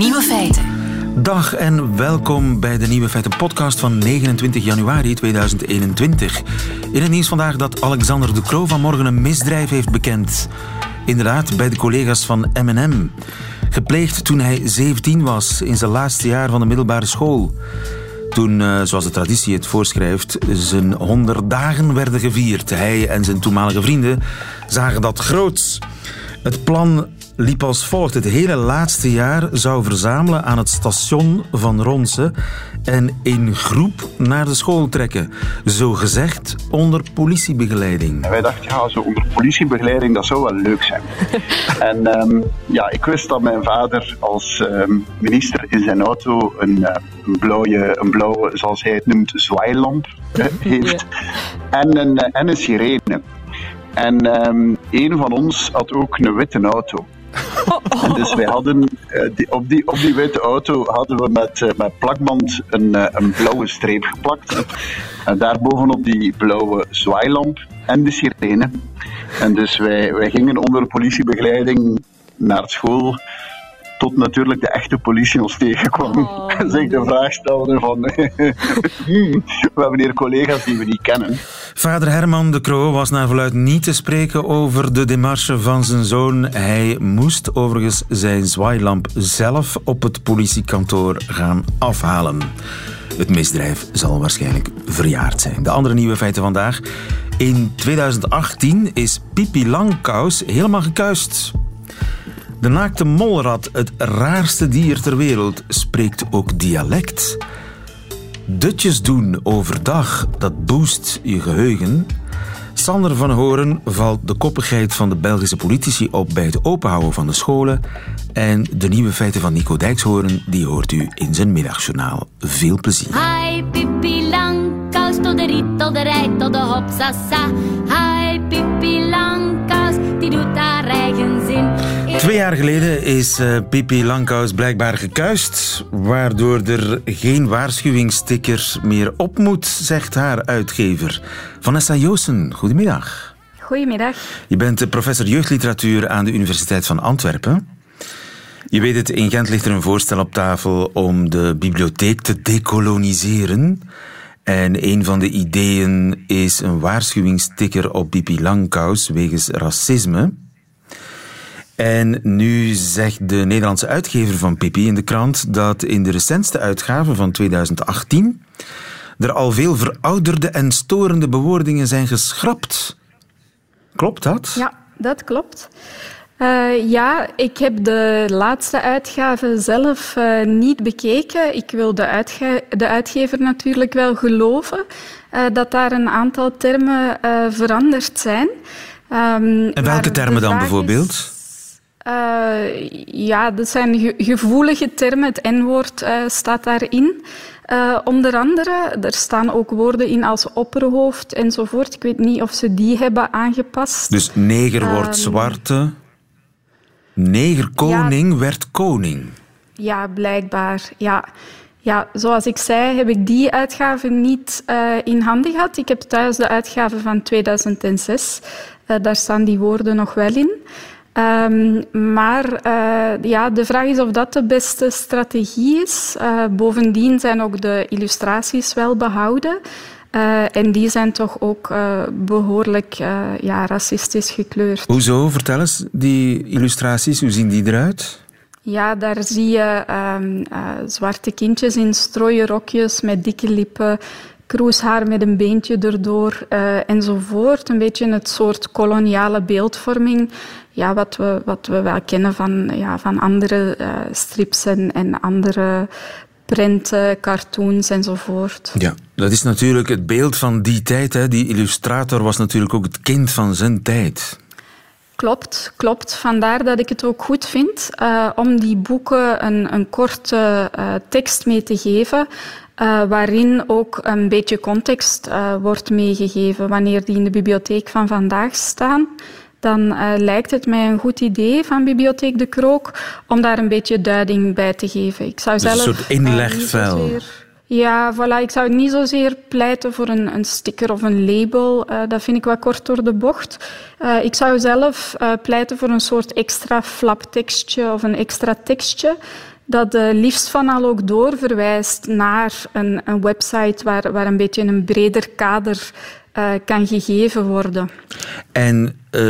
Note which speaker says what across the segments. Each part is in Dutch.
Speaker 1: Nieuwe Feiten.
Speaker 2: Dag en welkom bij de Nieuwe Feiten podcast van 29 januari 2021. In het nieuws vandaag dat Alexander de Croo vanmorgen een misdrijf heeft bekend. Inderdaad, bij de collega's van M&M. Gepleegd toen hij 17 was, in zijn laatste jaar van de middelbare school. Toen, eh, zoals de traditie het voorschrijft, zijn 100 dagen werden gevierd. Hij en zijn toenmalige vrienden zagen dat groots. Het plan liep als volgt. Het hele laatste jaar zou verzamelen aan het station van Ronse en in groep naar de school trekken. Zo gezegd onder politiebegeleiding.
Speaker 3: En wij dachten, ja, zo onder politiebegeleiding, dat zou wel leuk zijn. en ehm, ja, ik wist dat mijn vader als ehm, minister in zijn auto een, eh, een, blauwe, een blauwe, zoals hij het noemt, zwaailamp eh, heeft. En, een, en een sirene. En um, een van ons had ook een witte auto. En dus wij hadden uh, die, op, die, op die witte auto hadden we met, uh, met plakband een, uh, een blauwe streep geplakt. En daarbovenop die blauwe zwaailamp en de sirene. En dus wij, wij gingen onder politiebegeleiding naar school tot natuurlijk de echte politie ons tegenkwam oh, en zich de vraag stelde van hmm, we hebben hier collega's die we niet kennen.
Speaker 2: Vader Herman de Croo was naar verluid niet te spreken over de demarche van zijn zoon. Hij moest overigens zijn zwaailamp zelf op het politiekantoor gaan afhalen. Het misdrijf zal waarschijnlijk verjaard zijn. De andere nieuwe feiten vandaag. In 2018 is Pipi Langkous helemaal gekuist. De naakte molrat, het raarste dier ter wereld, spreekt ook dialect. Dutjes doen overdag, dat boost je geheugen. Sander van Horen valt de koppigheid van de Belgische politici op bij het openhouden van de scholen. En de nieuwe feiten van Nico Dijkshoorn, die hoort u in zijn middagjournaal. Veel plezier.
Speaker 4: Hi, Pippi Langkous, tot de riet, tot de rij, tot de hopsasa. Hi, Pippi Langkous, die doet haar eigen zin.
Speaker 2: Twee jaar geleden is uh, Pippi Langkous blijkbaar gekuist, waardoor er geen waarschuwingssticker meer op moet, zegt haar uitgever. Vanessa Joosen, goedemiddag.
Speaker 5: Goedemiddag.
Speaker 2: Je bent professor jeugdliteratuur aan de Universiteit van Antwerpen. Je weet het, in Gent ligt er een voorstel op tafel om de bibliotheek te decoloniseren. En een van de ideeën is een waarschuwingssticker op Pippi Langkous wegens racisme. En nu zegt de Nederlandse uitgever van Pippi in de krant dat in de recentste uitgave van 2018 er al veel verouderde en storende bewoordingen zijn geschrapt. Klopt dat?
Speaker 5: Ja, dat klopt. Uh, ja, ik heb de laatste uitgave zelf uh, niet bekeken. Ik wil de, uitge de, uitgever natuurlijk wel geloven uh, dat daar een aantal termen veranderd zijn.
Speaker 2: Um, en welke termen dan bijvoorbeeld? Is,
Speaker 5: Uh, ja, dat zijn ge gevoelige termen. Het N-woord uh, staat daarin. Uh, onder andere, er staan ook woorden in als opperhoofd enzovoort. Ik weet niet of ze die hebben aangepast.
Speaker 2: Dus neger wordt um, zwarte. Negerkoning ja, werd koning.
Speaker 5: Ja, blijkbaar. Ja. Ja, zoals ik zei, heb ik die uitgave niet uh, in handen gehad. Ik heb thuis de uitgave van 2006. Uh, daar staan die woorden nog wel in. Um, maar uh, ja, de vraag is of dat de beste strategie is. Uh, bovendien zijn ook de illustraties wel behouden. Uh, en die zijn toch ook behoorlijk ja, racistisch gekleurd.
Speaker 2: Hoezo? Vertel eens, die illustraties, hoe zien die eruit?
Speaker 5: Ja, daar zie je um, zwarte kindjes in strooien rokjes met dikke lippen, kroeshaar met een beentje erdoor enzovoort. Een beetje het soort koloniale beeldvorming ja, wat, we, wat we wel kennen van, ja, van andere uh, strips en, en andere prenten, cartoons enzovoort.
Speaker 2: Ja, dat is natuurlijk het beeld van die tijd. Hè. Die illustrator was natuurlijk ook het kind van zijn tijd.
Speaker 5: Klopt, klopt. Vandaar dat ik het ook goed vind uh, om die boeken een, een korte uh, tekst mee te geven. Uh, waarin ook een beetje context wordt meegegeven wanneer die in de bibliotheek van vandaag staan. Dan uh, lijkt het mij een goed idee van Bibliotheek de Krook om daar een beetje duiding bij te geven.
Speaker 2: Ik zou dus zelf, een soort inlegvel.
Speaker 5: Ja, voilà. Ik zou niet zozeer pleiten voor een, een sticker of een label. Uh, dat vind ik wat kort door de bocht. Uh, ik zou zelf uh, pleiten voor een soort extra flaptekstje of een extra tekstje dat liefst van al ook doorverwijst naar een, een website waar, waar een beetje een breder kader uh, kan gegeven worden.
Speaker 2: En uh,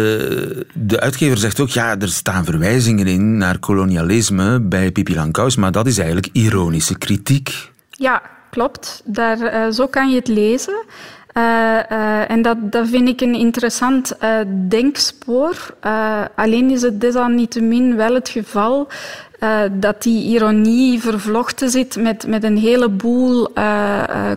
Speaker 2: de uitgever zegt ook, ja, er staan verwijzingen in naar kolonialisme bij Pipi Langkous, maar dat is eigenlijk ironische kritiek.
Speaker 5: Ja, klopt. Daar, uh, zo kan je het lezen. En dat, dat vind ik een interessant denkspoor. alleen is het desalniettemin wel het geval dat die ironie vervlochten zit met, met een heleboel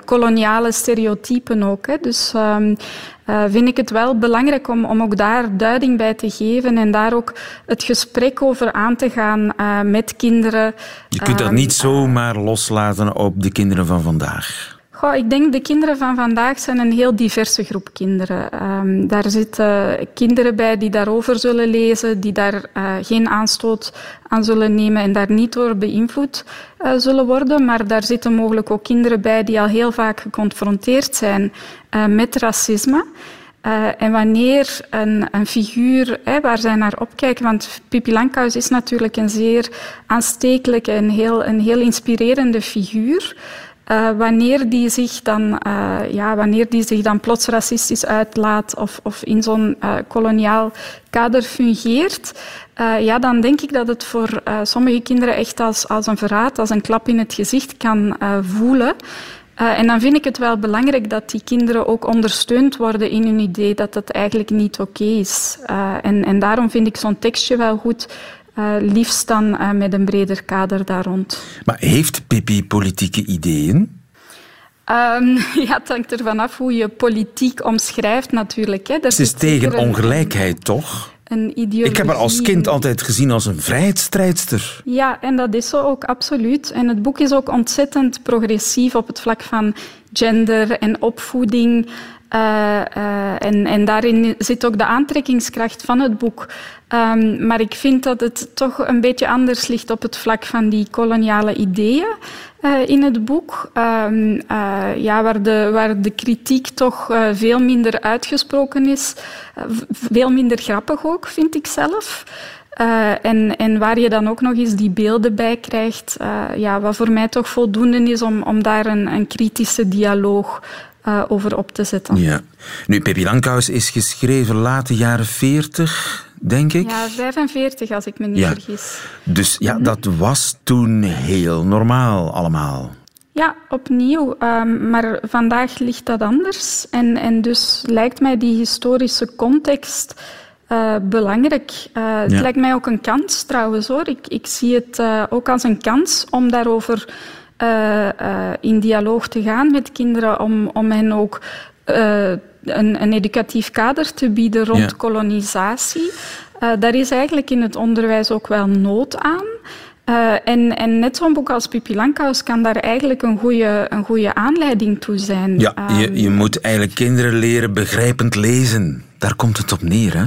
Speaker 5: koloniale stereotypen ook. Hè. Dus um, vind ik het wel belangrijk om, om ook daar duiding bij te geven en daar ook het gesprek over aan te gaan met kinderen.
Speaker 2: Je kunt dat niet zomaar loslaten op de kinderen van vandaag.
Speaker 5: Ik denk de kinderen van vandaag zijn een heel diverse groep kinderen. Um, daar zitten kinderen bij die daarover zullen lezen, die daar uh, geen aanstoot aan zullen nemen en daar niet door beïnvloed uh, zullen worden. Maar daar zitten mogelijk ook kinderen bij die al heel vaak geconfronteerd zijn uh, met racisme. En wanneer een, een figuur waar zij naar opkijken, want Pippi Langkous is natuurlijk een zeer aanstekelijke en heel, een heel inspirerende figuur. Uh, wanneer, die zich dan, uh, ja, wanneer die zich dan plots racistisch uitlaat of, of in zo'n uh, koloniaal kader fungeert, ja, dan denk ik dat het voor sommige kinderen echt als, als een verraad, als een klap in het gezicht kan voelen. en dan vind ik het wel belangrijk dat die kinderen ook ondersteund worden in hun idee dat het eigenlijk niet oké is. en, en daarom vind ik zo'n tekstje wel goed uh, liefst dan uh, met een breder kader daar rond.
Speaker 2: Maar heeft Pippi politieke ideeën?
Speaker 5: Um, ja, het hangt ervan af hoe je politiek omschrijft natuurlijk. Hè.
Speaker 2: Ze is tegen ongelijkheid, toch?
Speaker 5: Een ideologie.
Speaker 2: Ik heb haar als kind altijd gezien als een vrijheidsstrijdster.
Speaker 5: Ja, en dat is zo ook absoluut. En het boek is ook ontzettend progressief op het vlak van gender en opvoeding. Uh, uh, en, en, daarin zit ook de aantrekkingskracht van het boek. Um, maar ik vind dat het toch een beetje anders ligt op het vlak van die koloniale ideeën uh, in het boek. Um, ja, waar, de, waar de kritiek toch veel minder uitgesproken is. veel minder grappig ook, vind ik zelf. Uh, en, en, waar je dan ook nog eens die beelden bij krijgt, uh, ja, wat voor mij toch voldoende is om, om daar een, een kritische dialoog uh, over op te zetten.
Speaker 2: Ja. Nu, Pippi Langkous is geschreven late jaren 40, denk ik.
Speaker 5: Ja, 45 als ik me niet vergis.
Speaker 2: Dus ja, mhm. dat was toen heel normaal allemaal.
Speaker 5: Ja, opnieuw. Um, maar vandaag ligt dat anders. En, en dus lijkt mij die historische context uh, belangrijk. Uh, het lijkt mij ook een kans trouwens hoor. Ik, ik zie het uh, ook als een kans om daarover in dialoog te gaan met kinderen, om, om hen ook een, een, educatief kader te bieden rond ja. kolonisatie. daar is eigenlijk in het onderwijs ook wel nood aan. en, en, net zo'n boek als Langkous kan daar eigenlijk een goede, een goede aanleiding toe zijn.
Speaker 2: Ja, je, je moet eigenlijk kinderen leren begrijpend lezen. Daar komt het op neer, hè?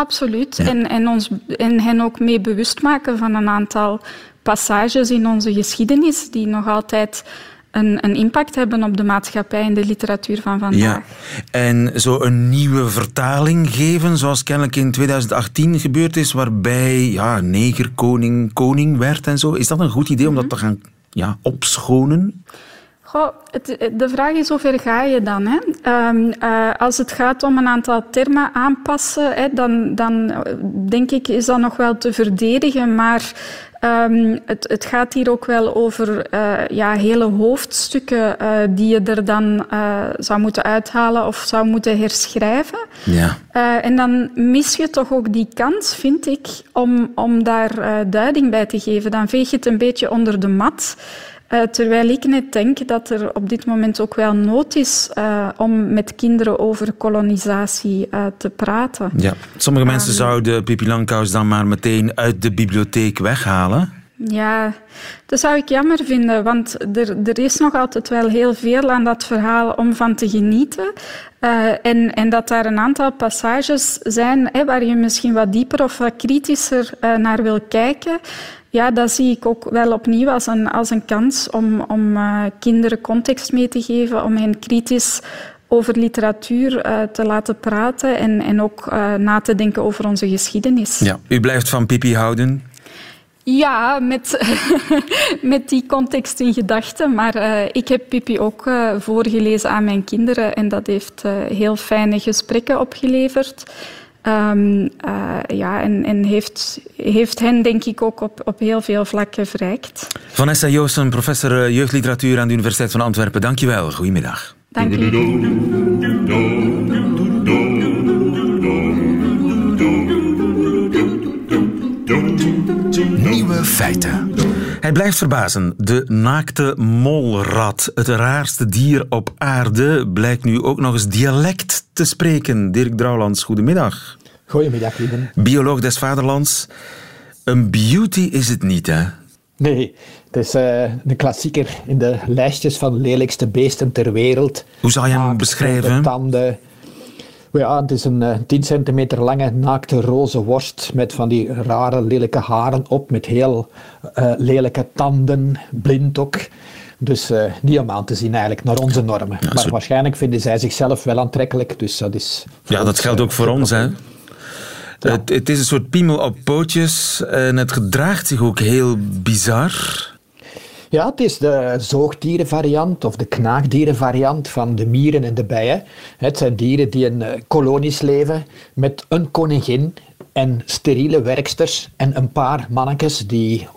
Speaker 5: Absoluut. Ja. En, en, ons, en hen ook mee bewust maken van een aantal passages in onze geschiedenis die nog altijd een, een, impact hebben op de maatschappij en de literatuur van vandaag. Ja.
Speaker 2: En zo een nieuwe vertaling geven, zoals kennelijk in 2018 gebeurd is, waarbij ja, neger koning koning werd en zo. Is dat een goed idee om dat te gaan ja, opschonen?
Speaker 5: Goh, het, de vraag is hoe ver ga je dan? Hè? Um, uh, als het gaat om een aantal termen aanpassen, hè, dan, dan denk ik is dat nog wel te verdedigen. Maar Um, het, het, gaat hier ook wel over uh, ja, hele hoofdstukken uh, die je er dan uh, zou moeten uithalen of zou moeten herschrijven. Ja. en dan mis je toch ook die kans, vind ik, om, om daar duiding bij te geven. Dan veeg je het een beetje onder de mat. Uh, terwijl ik net denk dat er op dit moment ook wel nood is uh, om met kinderen over kolonisatie uh, te praten.
Speaker 2: Ja. Sommige mensen zouden Pippi Langkous dan maar meteen uit de bibliotheek weghalen.
Speaker 5: Ja, dat zou ik jammer vinden, want er, er is nog altijd wel heel veel aan dat verhaal om van te genieten. en, en dat daar een aantal passages zijn hè, waar je misschien wat dieper of wat kritischer naar wil kijken. Ja, dat zie ik ook wel opnieuw als een, als een kans om, om uh, kinderen context mee te geven, om hen kritisch over literatuur te laten praten en, en ook na te denken over onze geschiedenis.
Speaker 2: Ja, u blijft van Pipi houden?
Speaker 5: Ja, met, met die context in gedachten. Maar uh, ik heb Pippi ook uh, voorgelezen aan mijn kinderen en dat heeft uh, heel fijne gesprekken opgeleverd. Um, ja, en, en heeft, heeft hen denk ik ook op, op heel veel vlakken verrijkt.
Speaker 2: Vanessa Joosten, professor jeugdliteratuur aan de Universiteit van Antwerpen. Dankjewel. Goedemiddag.
Speaker 5: Dank u.
Speaker 2: feiten. Hij blijft verbazen. De naakte molrat, het raarste dier op aarde, blijkt nu ook nog eens dialect te spreken. Dirk Drouwlands, goedemiddag.
Speaker 1: Goedemiddag, Lieben.
Speaker 2: Bioloog des vaderlands. Een beauty is het niet, hè?
Speaker 1: Nee, het is uh, de klassieker in de lijstjes van lelijkste beesten ter wereld.
Speaker 2: Hoe zou je hem beschrijven?
Speaker 1: Tanden, ja, het is een uh, 10 centimeter lange naakte roze worst met van die rare lelijke haren op, met heel uh, lelijke tanden, blind ook. Dus uh, niet om aan te zien eigenlijk, naar onze normen. Ja, maar zo... waarschijnlijk vinden zij zichzelf wel aantrekkelijk, dus dat is...
Speaker 2: Ja, dat geldt ook voor ons, hè. Ja. Het, het, is een soort piemel op pootjes en het gedraagt zich ook heel bizar.
Speaker 1: Ja, het is de zoogdierenvariant of de knaagdierenvariant van de mieren en de bijen. Het zijn dieren die in kolonies leven met een koningin en steriele werksters en een paar mannetjes die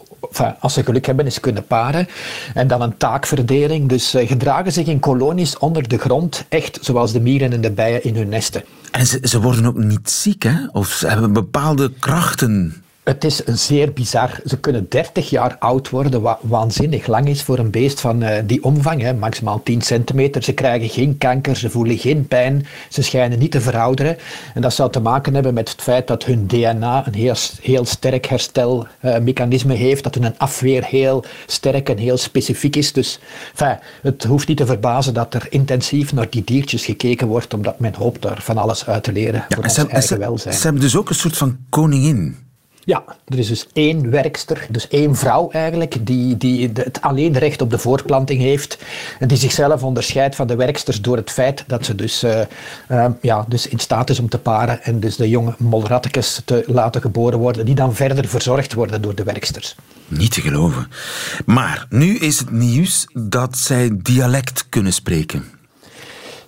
Speaker 1: als ze geluk hebben, eens kunnen paren. En dan een taakverdeling. Dus uh, gedragen zich in kolonies onder de grond, echt zoals de mieren en de bijen in hun nesten.
Speaker 2: En ze, ze worden ook niet ziek, hè? Of ze hebben bepaalde krachten.
Speaker 1: Het is zeer bizar. Ze kunnen 30 jaar oud worden, wat waanzinnig lang is voor een beest van uh, die omvang, hè, maximaal 10 centimeter. Ze krijgen geen kanker, ze voelen geen pijn, ze schijnen niet te verouderen. En dat zou te maken hebben met het feit dat hun DNA een heel, heel sterk herstelmechanisme uh, heeft, dat hun afweer heel sterk en heel specifiek is. Dus enfin, het hoeft niet te verbazen dat er intensief naar die diertjes gekeken wordt, omdat men hoopt daar van alles uit te leren ja, voor ons
Speaker 2: ze,
Speaker 1: eigen welzijn.
Speaker 2: Ze hebben dus ook een soort van koningin.
Speaker 1: Ja, er is dus één werkster, dus één vrouw eigenlijk, die, die het alleen recht op de voortplanting heeft en die zichzelf onderscheidt van de werksters door het feit dat ze dus, uh, uh, ja, dus in staat is om te paren en dus de jonge molrattekes te laten geboren worden, die dan verder verzorgd worden door de werksters.
Speaker 2: Niet te geloven. Maar nu is het nieuws dat zij dialect kunnen spreken.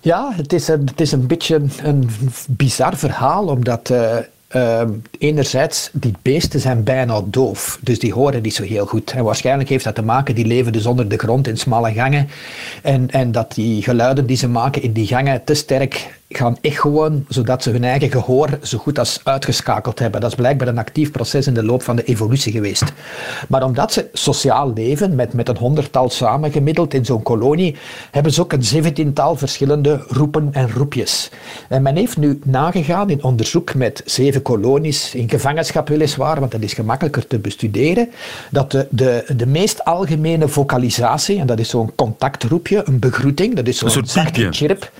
Speaker 1: Ja, het is een, het is een beetje een, een bizar verhaal, omdat... Uh, Uh, enerzijds, die beesten zijn bijna doof, dus die horen niet zo heel goed. En waarschijnlijk heeft dat te maken, die leven dus onder de grond in smalle gangen. En, en dat die geluiden die ze maken in die gangen te sterk gaan echoen, zodat ze hun eigen gehoor zo goed als uitgeschakeld hebben. Dat is blijkbaar een actief proces in de loop van de evolutie geweest. Maar omdat ze sociaal leven, met, met een honderdtal samengemiddeld in zo'n kolonie, hebben ze ook een zeventiental verschillende roepen en roepjes. En men heeft nu nagegaan in onderzoek met zeven kolonies, in gevangenschap weliswaar, want dat is gemakkelijker te bestuderen, dat de, de, de meest algemene vocalisatie, en dat is zo'n contactroepje, een begroeting, dat is zo'n
Speaker 2: zachte
Speaker 1: chirp,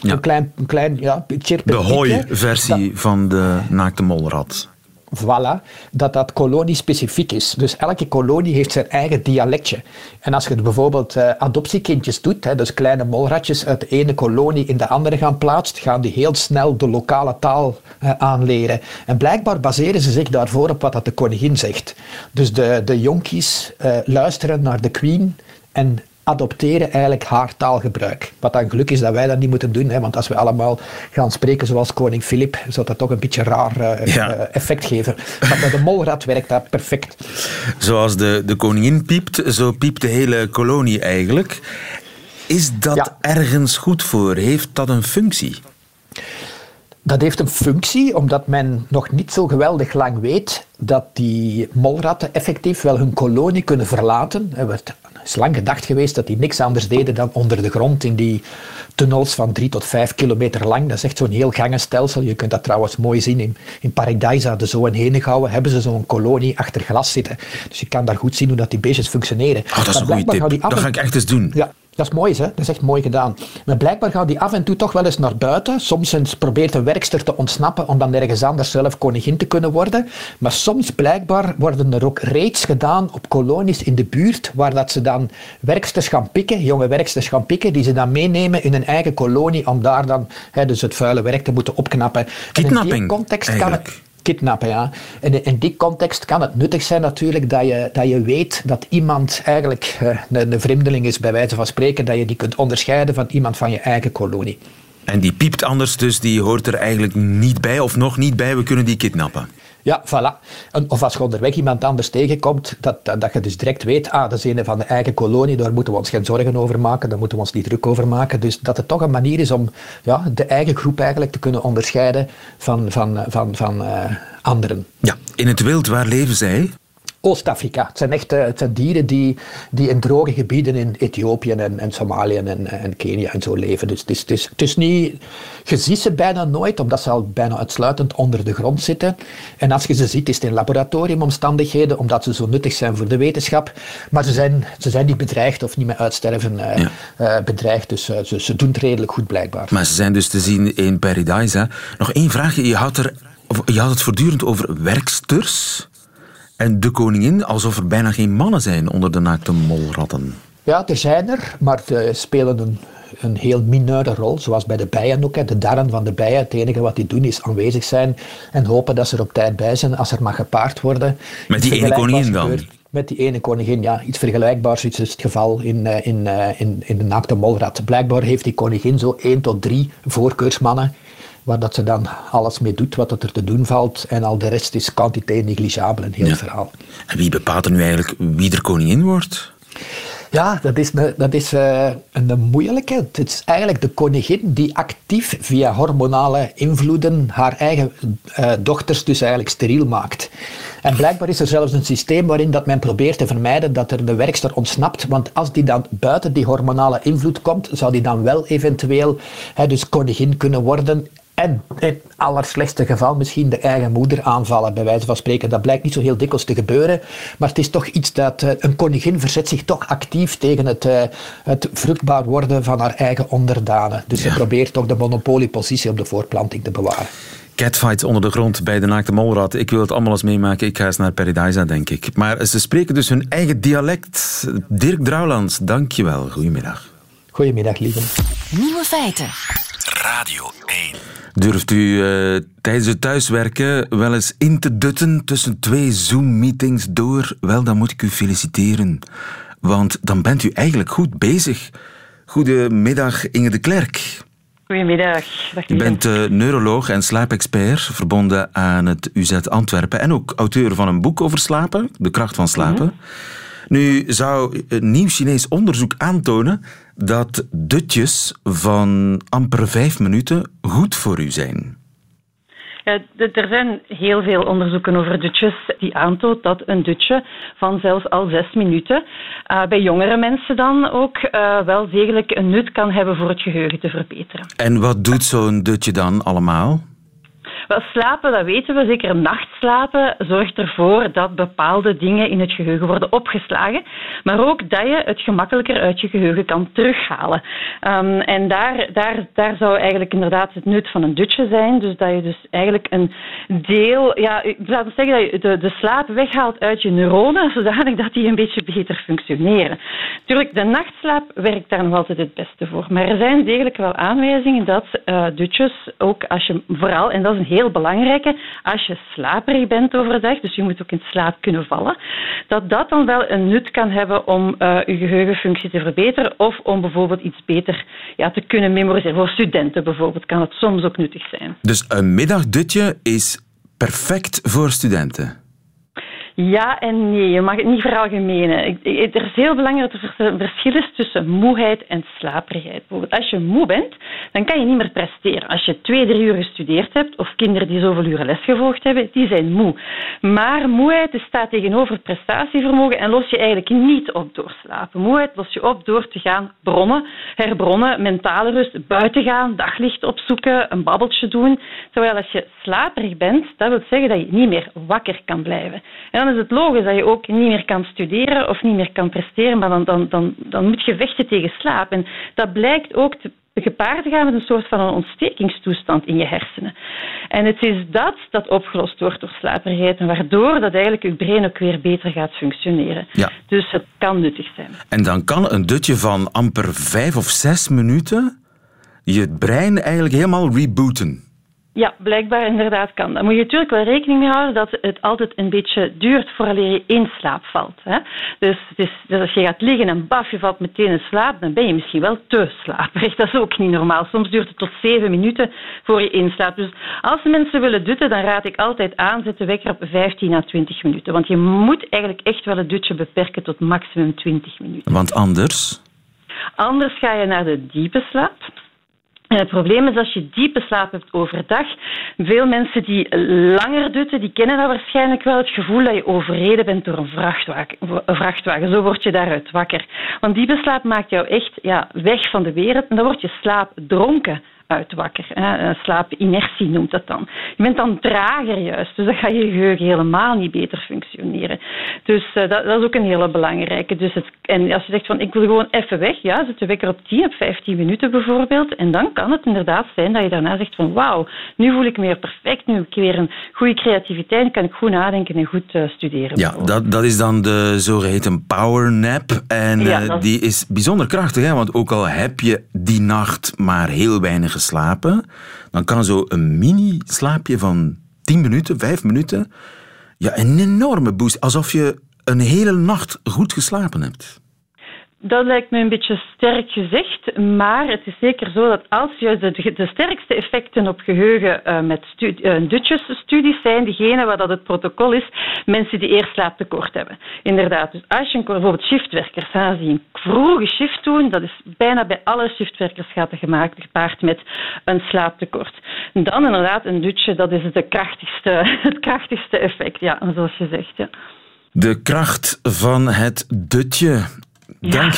Speaker 1: ja. Een klein, een klein ja,
Speaker 2: De hooi-versie van de naakte molrat.
Speaker 1: Voilà, dat dat kolonie-specifiek is. Dus elke kolonie heeft zijn eigen dialectje. En als je bijvoorbeeld uh, adoptiekindjes doet, hè, dus kleine molratjes uit de ene kolonie in de andere gaan plaatst, gaan die heel snel de lokale taal uh, aanleren. En blijkbaar baseren ze zich daarvoor op wat dat de koningin zegt. Dus de, de jonkies uh, luisteren naar de queen en adopteren eigenlijk haar taalgebruik. Wat dan geluk is dat wij dat niet moeten doen, hè, want als we allemaal gaan spreken zoals koning Filip, zou dat toch een beetje raar uh, ja. uh, effect geven. Maar bij de molrat werkt dat perfect.
Speaker 2: Zoals de, de koningin piept, zo piept de hele kolonie eigenlijk. Is dat ja. ergens goed voor? Heeft dat een functie?
Speaker 1: Dat heeft een functie, omdat men nog niet zo geweldig lang weet dat die molratten effectief wel hun kolonie kunnen verlaten. Er werd is lang gedacht geweest dat die niks anders deden dan onder de grond in die tunnels van drie tot vijf kilometer lang. Dat is echt zo'n heel gangenstelsel. Je kunt dat trouwens mooi zien in, in Paradise, de zo en Henegouwen, hebben ze zo'n kolonie achter glas zitten. Dus je kan daar goed zien hoe dat die beestjes functioneren.
Speaker 2: Oh, dat is maar een goede tip. Dat ga ik echt eens doen.
Speaker 1: Ja, dat is mooi, hè? dat is echt mooi gedaan. Maar blijkbaar gaat die af en toe toch wel eens naar buiten. Soms probeert een werkster te ontsnappen om dan ergens anders zelf koningin te kunnen worden. Maar soms blijkbaar worden er ook raids gedaan op kolonies in de buurt, waar dat ze dan werksters gaan pikken, jonge werksters gaan pikken, die ze dan meenemen in hun eigen kolonie om daar dan hè, dus het vuile werk te moeten opknappen.
Speaker 2: Kidnapping,
Speaker 1: en in die context kan het, En in die context kan het nuttig zijn natuurlijk dat je, dat je weet dat iemand eigenlijk uh, een, een vreemdeling is, bij wijze van spreken, dat je die kunt onderscheiden van iemand van je eigen kolonie.
Speaker 2: En die piept anders, dus die hoort er eigenlijk niet bij of nog niet bij. We kunnen die kidnappen.
Speaker 1: Ja, voilà. of als je onderweg iemand anders tegenkomt, dat, dat, dat, je dus direct weet, ah, dat is een van de eigen kolonie, daar moeten we ons geen zorgen over maken, daar moeten we ons niet druk over maken. Dus dat het toch een manier is om ja, de eigen groep eigenlijk te kunnen onderscheiden van, van, van, van uh, anderen.
Speaker 2: Ja, in het wild, waar leven zij?
Speaker 1: Oost-Afrika. Het zijn echt het zijn dieren die, die in droge gebieden in Ethiopië en, en Somalië en, en Kenia en zo leven. Dus het is, het is, het is niet... Je ziet ze bijna nooit, omdat ze al bijna uitsluitend onder de grond zitten. En als je ze ziet, is het in laboratoriumomstandigheden, omdat ze zo nuttig zijn voor de wetenschap. Maar ze zijn, ze zijn niet bedreigd of niet met uitsterven uh, uh, bedreigd. Dus uh, ze, ze doen het redelijk goed, blijkbaar.
Speaker 2: Maar ze zijn dus te zien in Paradise. Nog één vraagje. Je had, er, je had het voortdurend over werksters en de koningin, alsof er bijna geen mannen zijn onder de naakte molratten.
Speaker 1: Ja, er zijn er, maar ze spelen een, een heel mineure rol, zoals bij de bijen ook. Hè. De darren van de bijen, het enige wat die doen is aanwezig zijn en hopen dat ze er op tijd bij zijn als er mag gepaard worden.
Speaker 2: Met die ene koningin dan?
Speaker 1: met die ene koningin, ja, iets vergelijkbaars is het geval in, eh, in, eh, in, in de naakte molrat. Blijkbaar heeft die koningin zo één tot drie voorkeursmannen waar dat ze dan alles mee doet wat er te doen valt. En al de rest is kwantiteit negligiabel, een heel verhaal.
Speaker 2: En wie bepaalt er nu eigenlijk wie er koningin wordt?
Speaker 1: Ja, dat is, een, dat is een moeilijke. Het is eigenlijk de koningin die actief via hormonale invloeden haar eigen uh, dochters dus eigenlijk steriel maakt. En blijkbaar is er zelfs een systeem waarin dat men probeert te vermijden dat er de werkster ontsnapt. Want als die dan buiten die hormonale invloed komt, zou die dan wel eventueel hè, dus koningin kunnen worden en in het allerslechtste geval misschien de eigen moeder aanvallen, bij wijze van spreken. Dat blijkt niet zo heel dikwijls te gebeuren, maar het is toch iets dat uh, een koningin verzet zich toch actief tegen het, uh, het vruchtbaar worden van haar eigen onderdanen. Dus ja. ze probeert toch de monopoliepositie op de voorplanting te bewaren.
Speaker 2: Catfights onder de grond bij de naakte molrat. Ik wil het allemaal eens meemaken. Ik ga eens naar Paradise, denk ik. Maar ze spreken dus hun eigen dialect. Dirk Drouwlands, dank je wel. Goedemiddag.
Speaker 1: Goedemiddag, lieve.
Speaker 6: Nieuwe feiten.
Speaker 2: Radio 1. Durft u uh, tijdens het thuiswerken wel eens in te dutten tussen twee Zoom-meetings door? Wel, dan moet ik u feliciteren. Want dan bent u eigenlijk goed bezig. Goedemiddag, Inge de Klerk.
Speaker 7: Goedemiddag.
Speaker 2: u bent uh, neuroloog en slaapexpert, verbonden aan het UZ Antwerpen en ook auteur van een boek over slapen, De kracht van slapen. Mm -hmm. Nu zou een nieuw Chinees onderzoek aantonen dat dutjes van amper vijf minuten goed voor u zijn.
Speaker 7: Ja, er zijn heel veel onderzoeken over dutjes die aantoont dat een dutje van zelfs al zes minuten uh, bij jongere mensen dan ook uh, wel degelijk een nut kan hebben voor het geheugen te verbeteren.
Speaker 2: En wat doet zo'n dutje dan allemaal?
Speaker 7: Wel, slapen, dat weten we, zeker nachtslapen, zorgt ervoor dat bepaalde dingen in het geheugen worden opgeslagen, maar ook dat je het gemakkelijker uit je geheugen kan terughalen. Um, en daar, daar, daar zou eigenlijk inderdaad het nut van een dutje zijn, dus dat je dus eigenlijk een deel, ja, laten we zeggen dat je de, de slaap weghaalt uit je neuronen, zodanig dat die een beetje beter functioneren. Natuurlijk, de nachtslaap werkt daar nog altijd het beste voor, maar er zijn degelijk wel aanwijzingen dat uh, dutjes, ook als je vooral, en dat is een heel heel belangrijke, als je slaperig bent overdag, dus je moet ook in slaap kunnen vallen, dat dat dan wel een nut kan hebben om uh, je geheugenfunctie te verbeteren of om bijvoorbeeld iets beter ja, te kunnen memoriseren. Voor studenten bijvoorbeeld kan het soms ook nuttig zijn.
Speaker 2: Dus een middagdutje is perfect voor studenten?
Speaker 7: Ja en nee, je mag het niet veralgemenen. Er is heel belangrijk dat er verschil is tussen moeheid en slaperigheid. Als je moe bent, dan kan je niet meer presteren. Als je twee, drie uur gestudeerd hebt, of kinderen die zoveel uren les gevolgd hebben, die zijn moe. Maar moeheid staat tegenover prestatievermogen en los je eigenlijk niet op door slapen. Moeheid los je op door te gaan bronnen, herbronnen, mentale rust, buiten gaan, daglicht opzoeken, een babbeltje doen. Terwijl als je slaperig bent, dat wil zeggen dat je niet meer wakker kan blijven. En dan is het logisch dat je ook niet meer kan studeren of niet meer kan presteren, maar dan, dan, dan, dan moet je vechten tegen slaap. En dat blijkt ook te gepaard te gaan met een soort van een ontstekingstoestand in je hersenen. En het is dat dat opgelost wordt door slaperigheid en waardoor dat eigenlijk je brein ook weer beter gaat functioneren.
Speaker 2: Ja.
Speaker 7: Dus het kan nuttig zijn.
Speaker 2: En dan kan een dutje van amper vijf of zes minuten je brein eigenlijk helemaal rebooten.
Speaker 7: Ja, blijkbaar inderdaad kan. Dan moet je natuurlijk wel rekening mee houden dat het altijd een beetje duurt voordat je in slaap valt. Hè? Dus, dus, dus, als je gaat liggen en baf, je valt meteen in slaap, dan ben je misschien wel te slaperig. Dat is ook niet normaal. Soms duurt het tot zeven minuten voor je inslaapt. Dus als mensen willen dutten, dan raad ik altijd aan, zet de wekker op 15 à 20 minuten. Want je moet eigenlijk echt wel het dutje beperken tot maximum 20 minuten.
Speaker 2: Want anders?
Speaker 7: Anders ga je naar de diepe slaap. Het probleem is als je diepe slaap hebt overdag. Veel mensen die langer dutten, die kennen dat waarschijnlijk wel. Het gevoel dat je overreden bent door een vrachtwagen. Vrachtwagen. Zo word je daaruit wakker. Want diepe slaap maakt jou echt ja, weg van de wereld. En dan word je slaapdronken uitwakker. Slaapinertie noemt dat dan. Je bent dan trager juist, dus dan gaat je geheugen helemaal niet beter functioneren. Dus uh, dat, dat, is ook een hele belangrijke. Dus het, en als je zegt van ik wil gewoon even weg, ja, zet de wekker op 10, op 15 minuten bijvoorbeeld. En dan kan het inderdaad zijn dat je daarna zegt van wauw, nu voel ik me weer perfect, nu heb ik weer een goede creativiteit, kan ik goed nadenken en goed uh, studeren.
Speaker 2: Ja, dat, dat is dan de zogeheten power nap. En ja, uh, die is bijzonder krachtig, hè? want ook al heb je die nacht maar heel weinig geslapen, dan kan zo een mini-slaapje van 10 minuten, 5 minuten, ja, een enorme boost. Alsof je een hele nacht goed geslapen hebt.
Speaker 7: Dat lijkt me een beetje sterk gezegd, maar het is zeker zo dat als juist de, de sterkste effecten op geheugen uh, met studi uh, Dutchess-studies zijn diegene waar dat het protocol is, mensen die eerst slaaptekort hebben. Inderdaad, dus als je bijvoorbeeld shiftwerkers gaat zien, vroege shift doen, dat is bijna bij alle shiftwerkers gaat er gemaakt gepaard met een slaaptekort. Dan inderdaad een dutje, dat is de krachtigste, het krachtigste effect, ja, zoals je zegt. Ja.
Speaker 2: De kracht van het dutje. Dank.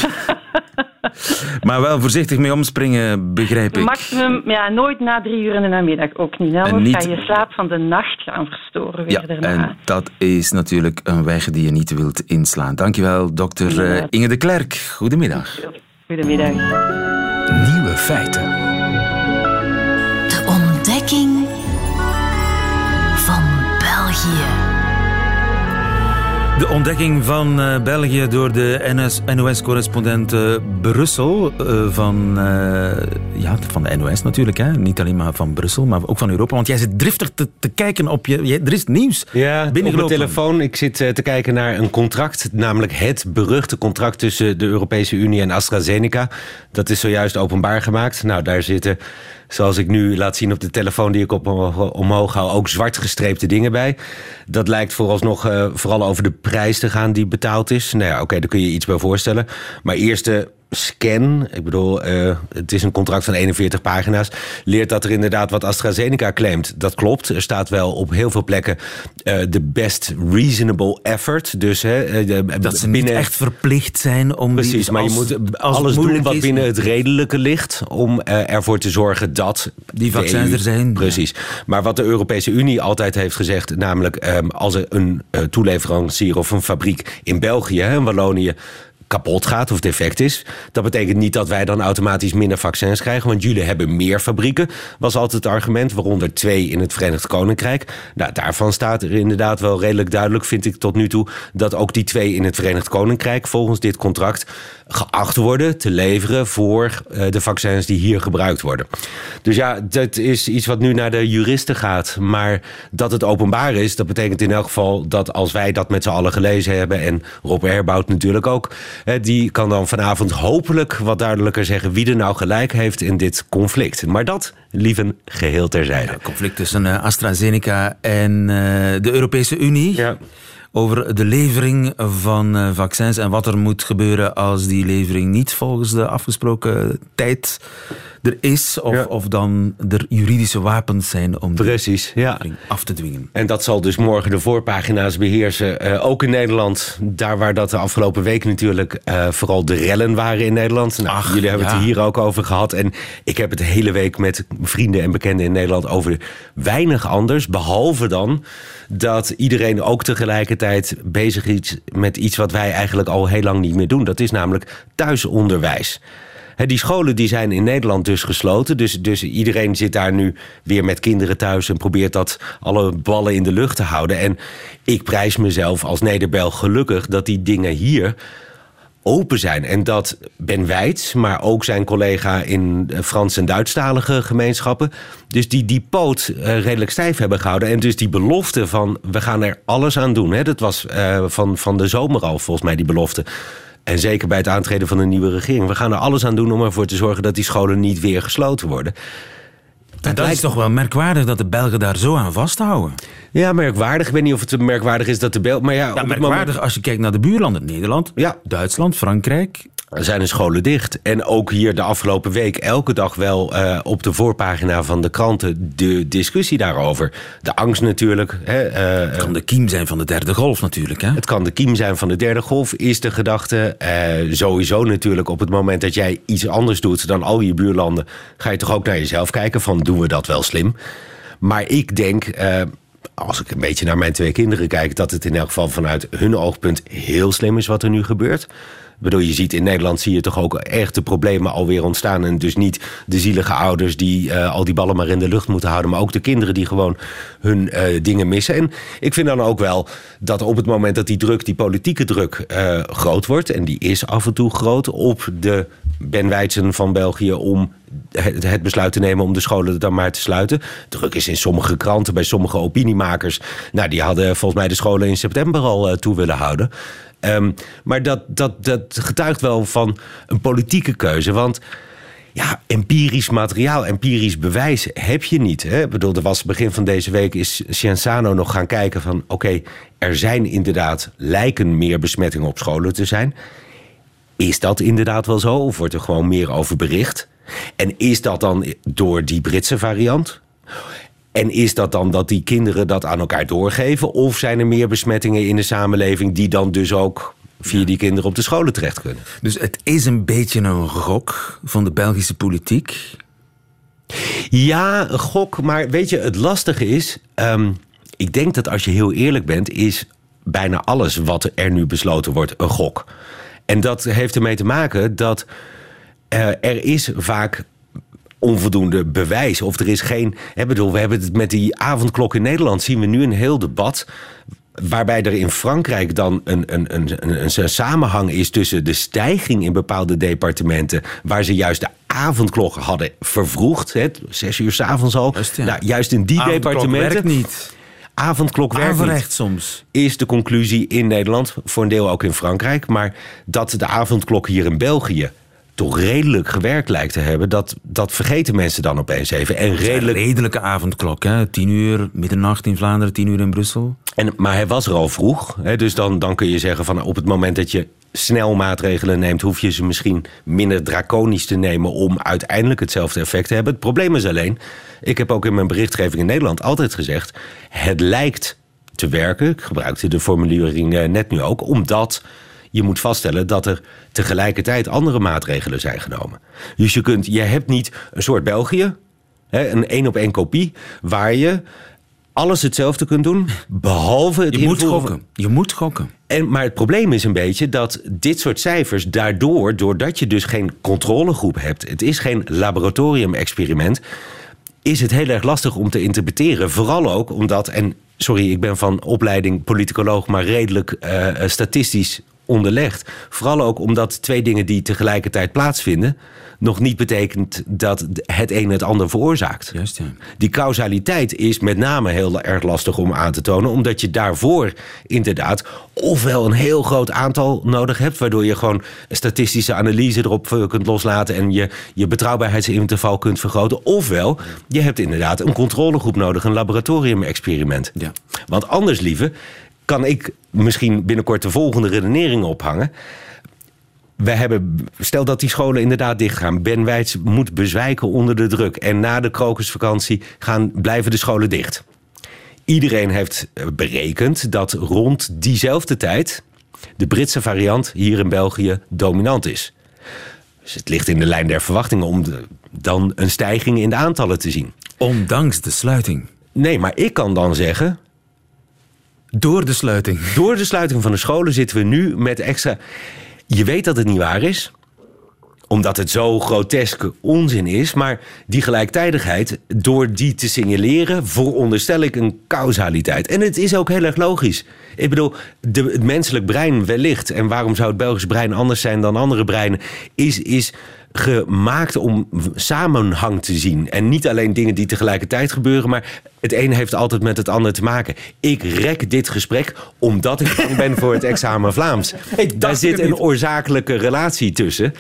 Speaker 2: maar wel voorzichtig mee omspringen, begrijp ik.
Speaker 7: Maximum, ja, nooit na drie uur in de namiddag ook niet. Dan niet... ga je slaap van de nacht gaan verstoren weer
Speaker 2: ja,
Speaker 7: daarna.
Speaker 2: En dat is natuurlijk een weg die je niet wilt inslaan. Dankjewel, dokter uh, Inge de Klerk. Goedemiddag.
Speaker 7: Goedemiddag.
Speaker 6: Nieuwe feiten.
Speaker 8: De ontdekking van
Speaker 2: uh, België door de NOS-correspondent uh, Brussel. Uh, van, ja, van de NOS natuurlijk. Hè? Niet alleen maar van Brussel, maar ook van Europa. Want jij zit driftig te, te kijken op je... je er is nieuws
Speaker 9: Ja, op mijn telefoon. Ik zit te kijken naar een contract. Namelijk het beruchte contract tussen de Europese Unie en AstraZeneca. Dat is zojuist openbaar gemaakt. Nou, daar zitten zoals ik nu laat zien op de telefoon die ik op omhoog hou, ook zwart gestreepte dingen bij. Dat lijkt vooralsnog uh, vooral over de prijs te gaan die betaald is. Nou ja, oké, okay, daar kun je iets bij voorstellen. Maar eerst de scan, ik bedoel, uh, het is een contract van 41 pagina's, leert dat er inderdaad wat AstraZeneca claimt. Dat klopt. Er staat wel op heel veel plekken de uh, best reasonable effort. Dus, hè,
Speaker 2: de, dat ze binnen... niet echt verplicht zijn om
Speaker 9: Precies,
Speaker 2: die,
Speaker 9: maar je moet alles doen wat binnen het redelijke ligt om ervoor te zorgen dat
Speaker 2: die vaccins er zijn.
Speaker 9: Precies. Ja. Maar wat de Europese Unie altijd heeft gezegd, namelijk um, als er een toeleverancier of een fabriek in België, in Wallonië kapot gaat of defect is. Dat betekent niet dat wij dan automatisch minder vaccins krijgen, want jullie hebben meer fabrieken, was altijd het argument, waaronder twee in het Verenigd Koninkrijk. Nou, daarvan staat er inderdaad wel redelijk duidelijk, vind ik tot nu toe, dat ook die twee in het Verenigd Koninkrijk volgens dit contract geacht worden te leveren voor de vaccins die hier gebruikt worden. Dus ja, dat is iets wat nu naar de juristen gaat. Maar dat het openbaar is, dat betekent in elk geval dat als wij dat met z'n allen gelezen hebben, en Rob Erbout natuurlijk ook, die kan dan vanavond hopelijk wat duidelijker zeggen wie er nou gelijk heeft in dit conflict. Maar dat, lieven, geheel terzijde.
Speaker 2: Ja, conflict tussen AstraZeneca en de Europese Unie. Ja over de levering van uh, vaccins en wat er moet gebeuren als die levering niet volgens de afgesproken tijd er is, of, ja. of dan er juridische wapens zijn om
Speaker 9: Precies,
Speaker 2: die
Speaker 9: ja.
Speaker 2: af te dwingen.
Speaker 9: En dat zal dus morgen de voorpagina's beheersen, uh, ook in Nederland. Daar waar dat de afgelopen week natuurlijk uh, vooral de rellen waren in Nederland. Nou, Ach, jullie hebben ja. het hier ook over gehad. En ik heb het de hele week met vrienden en bekenden in Nederland over weinig anders, behalve dan dat iedereen ook tegelijkertijd bezig is met iets wat wij eigenlijk al heel lang niet meer doen. Dat is namelijk thuisonderwijs. Die scholen die zijn in Nederland dus gesloten. Dus, dus iedereen zit daar nu weer met kinderen thuis en probeert dat alle ballen in de lucht te houden. En ik prijs mezelf als Nederbel gelukkig dat die dingen hier open zijn. En dat Ben Weits, maar ook zijn collega in Frans- en Duitsstalige gemeenschappen... dus die die poot eh, redelijk stijf hebben gehouden. En dus die belofte van we gaan er alles aan doen. Dat was uh, van, van de zomer al volgens mij die belofte. En zeker bij het aantreden van de nieuwe regering. We gaan er alles aan doen om ervoor te zorgen dat die scholen niet weer gesloten worden.
Speaker 2: En dat is toch wel merkwaardig dat de Belgen daar zo aan vasthouden.
Speaker 9: Ja, merkwaardig. Ik weet niet of het merkwaardig is dat de Belgen... Maar ja,
Speaker 2: ja merkwaardig moment... als je kijkt naar de buurlanden. Nederland,
Speaker 9: ja.
Speaker 2: Duitsland, Frankrijk.
Speaker 9: Er zijn de scholen dicht. En ook hier de afgelopen week elke dag wel uh, op de voorpagina van de kranten de discussie daarover. De angst natuurlijk. Hè,
Speaker 2: uh, het kan de kiem zijn van de derde golf natuurlijk. Hè?
Speaker 9: Het kan de kiem zijn van de derde golf, is de gedachte. Uh, sowieso natuurlijk op het moment dat jij iets anders doet dan al je buurlanden... ga je toch ook naar jezelf kijken van doen we dat wel slim? Maar ik denk als ik een beetje naar mijn twee kinderen kijk, dat het in elk geval vanuit hun oogpunt heel slim is wat er nu gebeurt bedoel, je ziet in Nederland zie je toch ook echt de problemen alweer ontstaan. En dus niet de zielige ouders die uh, al die ballen maar in de lucht moeten houden. Maar ook de kinderen die gewoon hun uh, dingen missen. En ik vind dan ook wel dat op het moment dat die druk, die politieke druk uh, groot wordt. En die is af en toe groot op de Ben Weidsen van België om het besluit te nemen om de scholen dan maar te sluiten. Druk is in sommige kranten, bij sommige opiniemakers. Nou, die hadden volgens mij de scholen in september al toe willen houden. Um, maar dat, dat, dat getuigt wel van een politieke keuze. Want ja, empirisch materiaal, empirisch bewijs heb je niet. Hè? Ik bedoel, er was begin van deze week is Cienzano nog gaan kijken van... oké, er zijn inderdaad lijken meer besmettingen op scholen te zijn. Is dat inderdaad wel zo? Of wordt er gewoon meer over bericht? En is dat dan door die Britse variant? En is dat dan dat die kinderen dat aan elkaar doorgeven? Of zijn er meer besmettingen in de samenleving die dan dus ook via die kinderen op de scholen terecht kunnen?
Speaker 2: Dus het is een beetje een gok van de Belgische politiek?
Speaker 9: Ja, een gok. Maar weet je, het lastige is... Um, ik denk dat als je heel eerlijk bent... is bijna alles wat er nu besloten wordt een gok. En dat heeft ermee te maken dat... Uh, er is vaak onvoldoende bewijs. Of er is geen. Hè, bedoel, we hebben het met die avondklok in Nederland. zien we nu een heel debat. Waarbij er in Frankrijk dan een, een, een, een, een samenhang is tussen de stijging in bepaalde departementen. waar ze juist de avondklok hadden vervroegd. Hè, zes uur s'avonds al. Juist, ja. nou, juist in die departementen.
Speaker 2: Werkt niet.
Speaker 9: Avondklok werkt
Speaker 2: soms.
Speaker 9: Is de conclusie in Nederland, voor een deel ook in Frankrijk. Maar dat de avondklok hier in België toch redelijk gewerkt lijkt te hebben, dat, dat vergeten mensen dan opeens even. En redelijk...
Speaker 2: redelijke avondklok, hè? tien uur, middernacht in Vlaanderen, tien uur in Brussel.
Speaker 9: En, maar hij was er al vroeg, hè? dus dan, dan kun je zeggen van op het moment dat je snel maatregelen neemt, hoef je ze misschien minder draconisch te nemen om uiteindelijk hetzelfde effect te hebben. Het probleem is alleen, ik heb ook in mijn berichtgeving in Nederland altijd gezegd, het lijkt te werken. Ik gebruikte de formulering eh, net nu ook, omdat je moet vaststellen dat er tegelijkertijd andere maatregelen zijn genomen. Dus je, kunt, je hebt niet een soort België, een één op één kopie, waar je alles hetzelfde kunt doen, behalve het
Speaker 2: je moet gokken. Je moet gokken.
Speaker 9: En, maar het probleem is een beetje dat dit soort cijfers daardoor, doordat je dus geen controlegroep hebt, het is geen laboratorium-experiment, is het heel erg lastig om te interpreteren. Vooral ook omdat, en sorry, ik ben van opleiding politicoloog, maar redelijk uh, statistisch onderlegd. Vooral ook omdat twee dingen die tegelijkertijd plaatsvinden, nog niet betekent dat het een het ander veroorzaakt.
Speaker 2: Juist, ja.
Speaker 9: Die causaliteit is met name heel erg lastig om aan te tonen, omdat je daarvoor inderdaad ofwel een heel groot aantal nodig hebt, waardoor je gewoon een statistische analyse erop kunt loslaten en je, je betrouwbaarheidsinterval kunt vergroten, ofwel je hebt inderdaad een controlegroep nodig, een laboratorium-experiment.
Speaker 2: Ja.
Speaker 9: Want anders, lieve, kan ik misschien binnenkort de volgende redenering ophangen. We hebben, stel dat die scholen inderdaad dichtgaan. Ben Weits moet bezwijken onder de druk. En na de krokusvakantie gaan, blijven de scholen dicht. Iedereen heeft berekend dat rond diezelfde tijd de Britse variant hier in België dominant is. Dus het ligt in de lijn der verwachtingen om dan een stijging in de aantallen te zien.
Speaker 2: Ondanks de sluiting.
Speaker 9: Nee, maar ik kan dan zeggen:
Speaker 2: door de sluiting.
Speaker 9: Door de sluiting van de scholen zitten we nu met extra. Je weet dat het niet waar is. omdat het zo grotesk onzin is. Maar die gelijktijdigheid, door die te signaleren, veronderstel ik een causaliteit. En het is ook heel erg logisch. Ik bedoel, het menselijk brein wellicht, en waarom zou het Belgisch brein anders zijn dan andere breinen, is. is gemaakt om samenhang te zien. En niet alleen dingen die tegelijkertijd gebeuren, maar het een heeft altijd met het ander te maken. Ik rek dit gesprek omdat ik bang ben voor het examen Vlaams. Daar zit een oorzakelijke relatie tussen.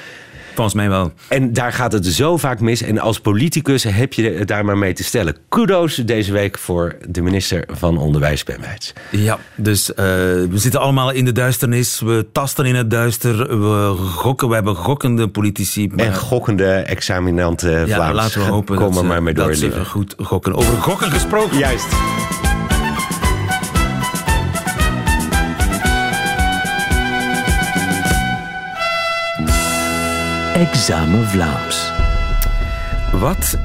Speaker 2: Volgens mij wel.
Speaker 9: En daar gaat het zo vaak mis. En als politicus heb je het daar maar mee te stellen. Kudos deze week voor de minister van Onderwijs, Ben Weits.
Speaker 2: Ja, dus eh, we zitten allemaal in de duisternis. We tasten in het duister. We gokken. We hebben gokkende politici. Maar...
Speaker 9: En gokkende examinanten
Speaker 2: ja,
Speaker 9: Vlaams.
Speaker 2: laten we hopen
Speaker 9: Kom
Speaker 2: dat,
Speaker 9: er
Speaker 2: ze-
Speaker 9: maar mee door,
Speaker 2: dat ze
Speaker 9: lieve.
Speaker 2: goed gokken. Over gokken gesproken.
Speaker 9: Juist.
Speaker 6: Examen Vlaams.
Speaker 2: Wat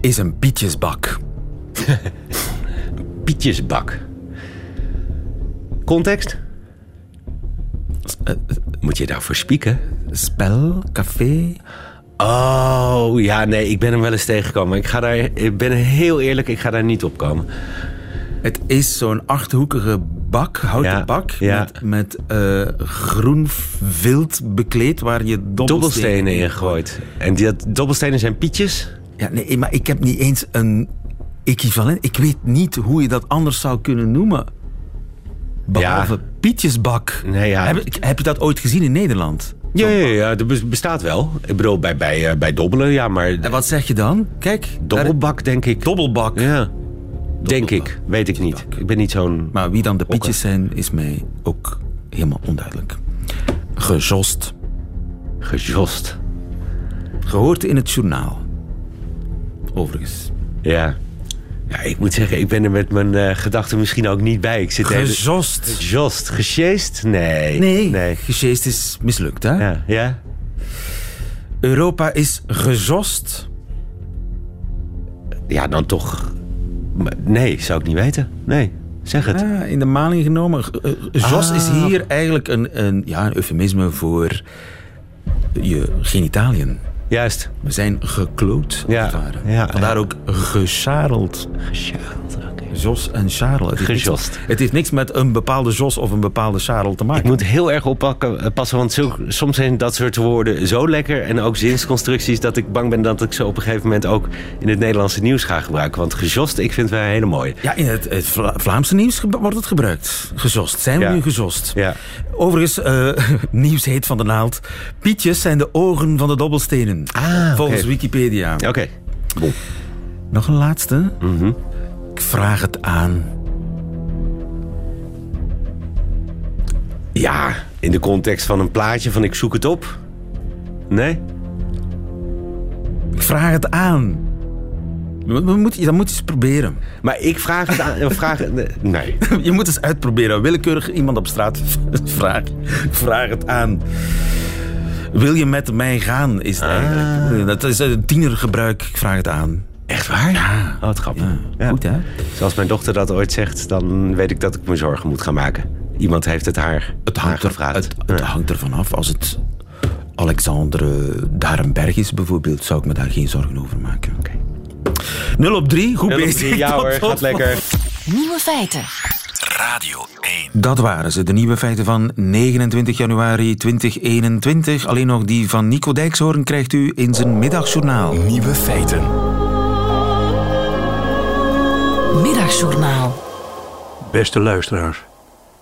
Speaker 2: is een pietjesbak?
Speaker 9: Pietjesbak. Context?
Speaker 2: Eh,
Speaker 9: Moet je daarvoor spieken?
Speaker 2: Spel? Café?
Speaker 9: Oh, ja, nee, ik ben hem wel eens tegengekomen. Ik, ga daar, ik ben heel eerlijk, ik ga daar niet op komen.
Speaker 2: Het is zo'n achthoekige bak, houten
Speaker 9: Ja,
Speaker 2: bak,
Speaker 9: ja.
Speaker 2: met, met eh, groen vilt bekleed waar je dobbelstenen,
Speaker 9: Dobbelstenen ingegooid. En die dobbelstenen zijn pietjes?
Speaker 2: Ja, nee, maar ik heb niet eens een equivalent. Ik weet niet hoe je dat anders zou kunnen noemen. Behalve
Speaker 9: Ja.
Speaker 2: pietjesbak.
Speaker 9: Nee.
Speaker 2: Heb, heb je dat ooit gezien in Nederland?
Speaker 9: Ja, ja, ja, dat bes- bestaat wel. Ik bedoel, bij, bij, eh, bij dobbelen, ja, maar...
Speaker 2: En wat zeg je dan? Kijk,
Speaker 9: Dobbelbak, denk ik.
Speaker 2: dobbelbak.
Speaker 9: Ja, denk ik. Weet ik niet. Ik ben niet zo'n...
Speaker 2: Maar wie dan de pietjes zijn, is mij ook helemaal onduidelijk. Gejost.
Speaker 9: Gejost.
Speaker 2: Gehoord in het journaal. Overigens.
Speaker 9: Ja. Ja, ik moet zeggen, ik ben er met mijn eh, gedachten misschien ook niet bij. Ik zit even...
Speaker 2: Gejost.
Speaker 9: Gejost. Gesjeest? Nee.
Speaker 2: Nee,
Speaker 9: Nee.
Speaker 2: gesjeest is mislukt, hè?
Speaker 9: Ja, ja?
Speaker 2: Europa is gejost.
Speaker 9: Ja, dan toch... Nee, zou ik niet weten. Nee, zeg het.
Speaker 2: Ja, in de maling genomen. Eh, eh, Jos
Speaker 9: Ah.
Speaker 2: is hier eigenlijk een, een, ja, een eufemisme voor je genitaliën.
Speaker 9: Juist.
Speaker 2: We zijn gekloot, als
Speaker 9: Ja,
Speaker 2: het ware.
Speaker 9: ja,
Speaker 2: Vandaar ook.
Speaker 9: Gesjareld, oké.
Speaker 2: Jos en Charles. Het heeft, niks, het heeft niks met een bepaalde Jos of een bepaalde Charles te maken.
Speaker 9: Ik moet heel erg oppakken, eh, passen, want zo, soms zijn dat soort woorden zo lekker en ook zinsconstructies dat ik bang ben dat ik ze op een gegeven moment ook in het Nederlandse nieuws ga gebruiken. Want gejost, ik vind het wel een hele mooie.
Speaker 2: Ja, in het, het Vla- Vlaamse nieuws wordt het gebruikt. Gejost. Zijn we
Speaker 9: Ja.
Speaker 2: nu gejost?
Speaker 9: Ja.
Speaker 2: Overigens, eh, nieuws heet van de naald. Pietjes zijn de ogen van de dobbelstenen.
Speaker 9: Ah,
Speaker 2: Volgens. Wikipedia.
Speaker 9: Oké.
Speaker 2: Nog een laatste.
Speaker 9: Mhm.
Speaker 2: Ik vraag het aan.
Speaker 9: Ja, in de context van een plaatje van ik zoek het op. Nee?
Speaker 2: Ik vraag het aan. We- moeten- Dat moet je eens proberen.
Speaker 9: Maar ik vraag het aan. Vraag, nee.
Speaker 2: Je moet eens uitproberen. Willekeurig iemand op straat vraag, vraag het aan. Wil je met mij gaan, is het eigenlijk. Dat is een tienergebruik. Ik vraag het aan.
Speaker 9: Echt waar?
Speaker 2: Ja.
Speaker 9: Oh, wat grappig.
Speaker 2: Ja,
Speaker 9: Ja.
Speaker 2: Goed, hè?
Speaker 9: Zoals mijn dochter dat ooit zegt, dan weet ik dat ik me zorgen moet gaan maken. Iemand heeft het haar
Speaker 2: Het hangt, er,
Speaker 9: aangevraagd.
Speaker 2: het, het
Speaker 9: Ja.
Speaker 2: hangt ervan af. Als het Alexandre Darenberg is bijvoorbeeld, zou ik me daar geen zorgen over maken. Oké. 0 op 3, goed
Speaker 9: op
Speaker 2: bezig.
Speaker 9: Ja
Speaker 2: Tot
Speaker 9: hoor, gaat lekker.
Speaker 8: Nieuwe feiten.
Speaker 6: Radio 1.
Speaker 2: Dat waren ze, de nieuwe feiten van 29 januari 2021. Alleen nog die van Nico Dijkshoorn krijgt u in zijn middagjournaal.
Speaker 6: Nieuwe feiten.
Speaker 8: Middagjournaal.
Speaker 10: Beste luisteraars,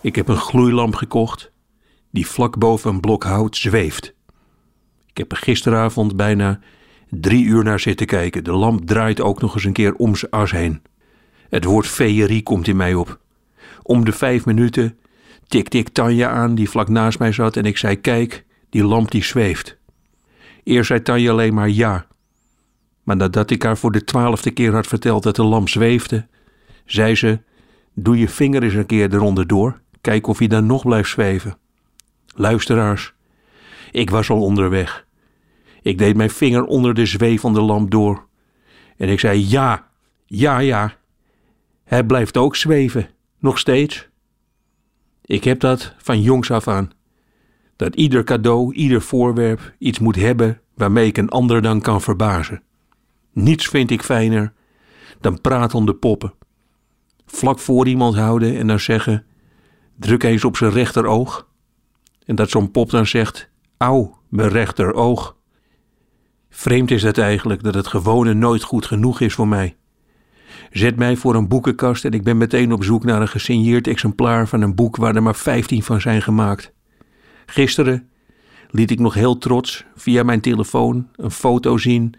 Speaker 10: ik heb een gloeilamp gekocht die vlak boven een blok hout zweeft. Ik heb er gisteravond bijna drie uur naar zitten kijken. De lamp draait ook nog eens een keer om zijn as heen. Het woord feerie komt in mij op. Om de vijf minuten tikte ik Tanja aan die vlak naast mij zat en ik zei kijk, die lamp die zweeft. Eerst zei Tanja alleen maar ja. Maar nadat ik haar voor de twaalfde keer had verteld dat de lamp zweefde, zei ze: Doe je vinger eens een keer eronder door. Kijk of hij dan nog blijft zweven. Luisteraars, ik was al onderweg. Ik deed mijn vinger onder de zwevende lamp door. En ik zei: Ja, ja, ja. Hij blijft ook zweven, nog steeds. Ik heb dat van jongs af aan. Dat ieder cadeau, ieder voorwerp iets moet hebben waarmee ik een ander dan kan verbazen. Niets vind ik fijner dan pratende poppen. Vlak voor iemand houden en dan zeggen: druk eens op zijn rechteroog. En dat zo'n pop dan zegt: Auw, mijn rechteroog. Vreemd is het eigenlijk dat het gewone nooit goed genoeg is voor mij. Zet mij voor een boekenkast en ik ben meteen op zoek naar een gesigneerd exemplaar van een boek waar er maar 15 van zijn gemaakt. Gisteren liet ik nog heel trots via mijn telefoon een foto zien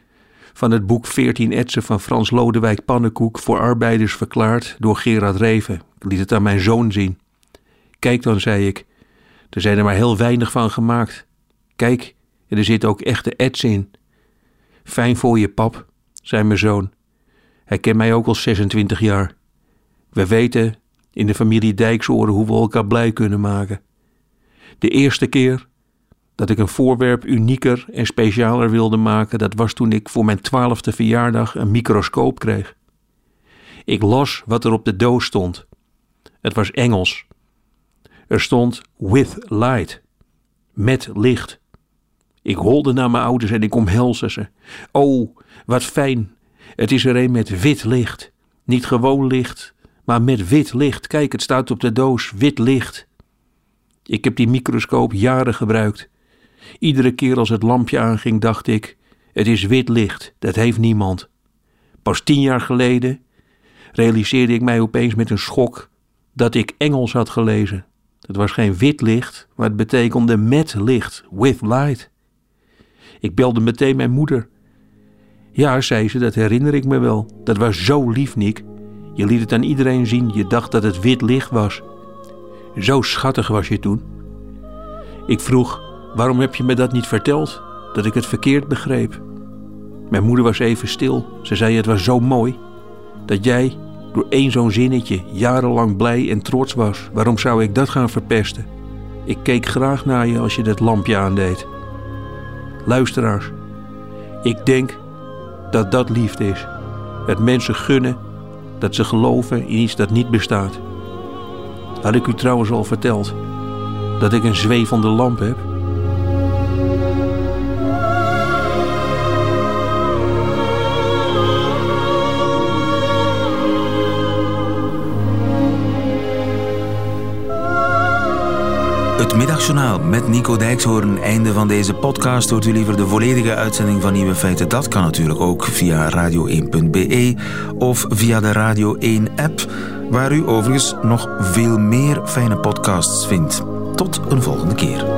Speaker 10: van het boek 14 etsen van Frans Lodewijk Pannenkoek voor arbeiders verklaard door Gerard Reven. Ik liet het aan mijn zoon zien. Kijk dan, zei ik, er zijn er maar heel weinig van gemaakt. Kijk, er zit ook echte ets in. Fijn voor je, pap, zei mijn zoon. Hij kent mij ook al 26 jaar. We weten in de familie Dijksoren hoe we elkaar blij kunnen maken. De eerste keer dat ik een voorwerp unieker en specialer wilde maken, dat was toen ik voor mijn twaalfde verjaardag een microscoop kreeg. Ik las wat er op de doos stond. Het was Engels. Er stond with light, met licht. Ik holde naar mijn ouders en ik omhelsde ze. Oh, wat fijn. Het is er een met wit licht. Niet gewoon licht, maar met wit licht. Kijk, het staat op de doos, wit licht. Ik heb die microscoop jaren gebruikt. Iedere keer als het lampje aanging, dacht ik: het is wit licht, dat heeft niemand. Pas tien jaar geleden realiseerde ik mij opeens met een schok dat ik Engels had gelezen. Het was geen wit licht, maar het betekende met licht, with light. Ik belde meteen mijn moeder. Ja, zei ze, dat herinner ik me wel. Dat was zo lief, Nick. Je liet het aan iedereen zien, je dacht dat het wit licht was. Zo schattig was je toen. Ik vroeg, waarom heb je me dat niet verteld? Dat ik het verkeerd begreep. Mijn moeder was even stil. Ze zei, het was zo mooi. Dat jij door één zo'n zinnetje jarenlang blij en trots was. Waarom zou ik dat gaan verpesten? Ik keek graag naar je als je dat lampje aandeed. Luisteraars, ik denk dat dat liefde is. Het mensen gunnen dat ze geloven in iets dat niet bestaat. Had ik u trouwens al verteld dat ik een zwevende lamp heb?
Speaker 2: Het middagjournaal met Nico Dijkshoorn. Einde van deze podcast. Hoort u liever de volledige uitzending van Nieuwe Feiten? Dat kan natuurlijk ook via radio1.be of via de Radio 1 app, waar u overigens nog veel meer fijne podcasts vindt. Tot een volgende keer.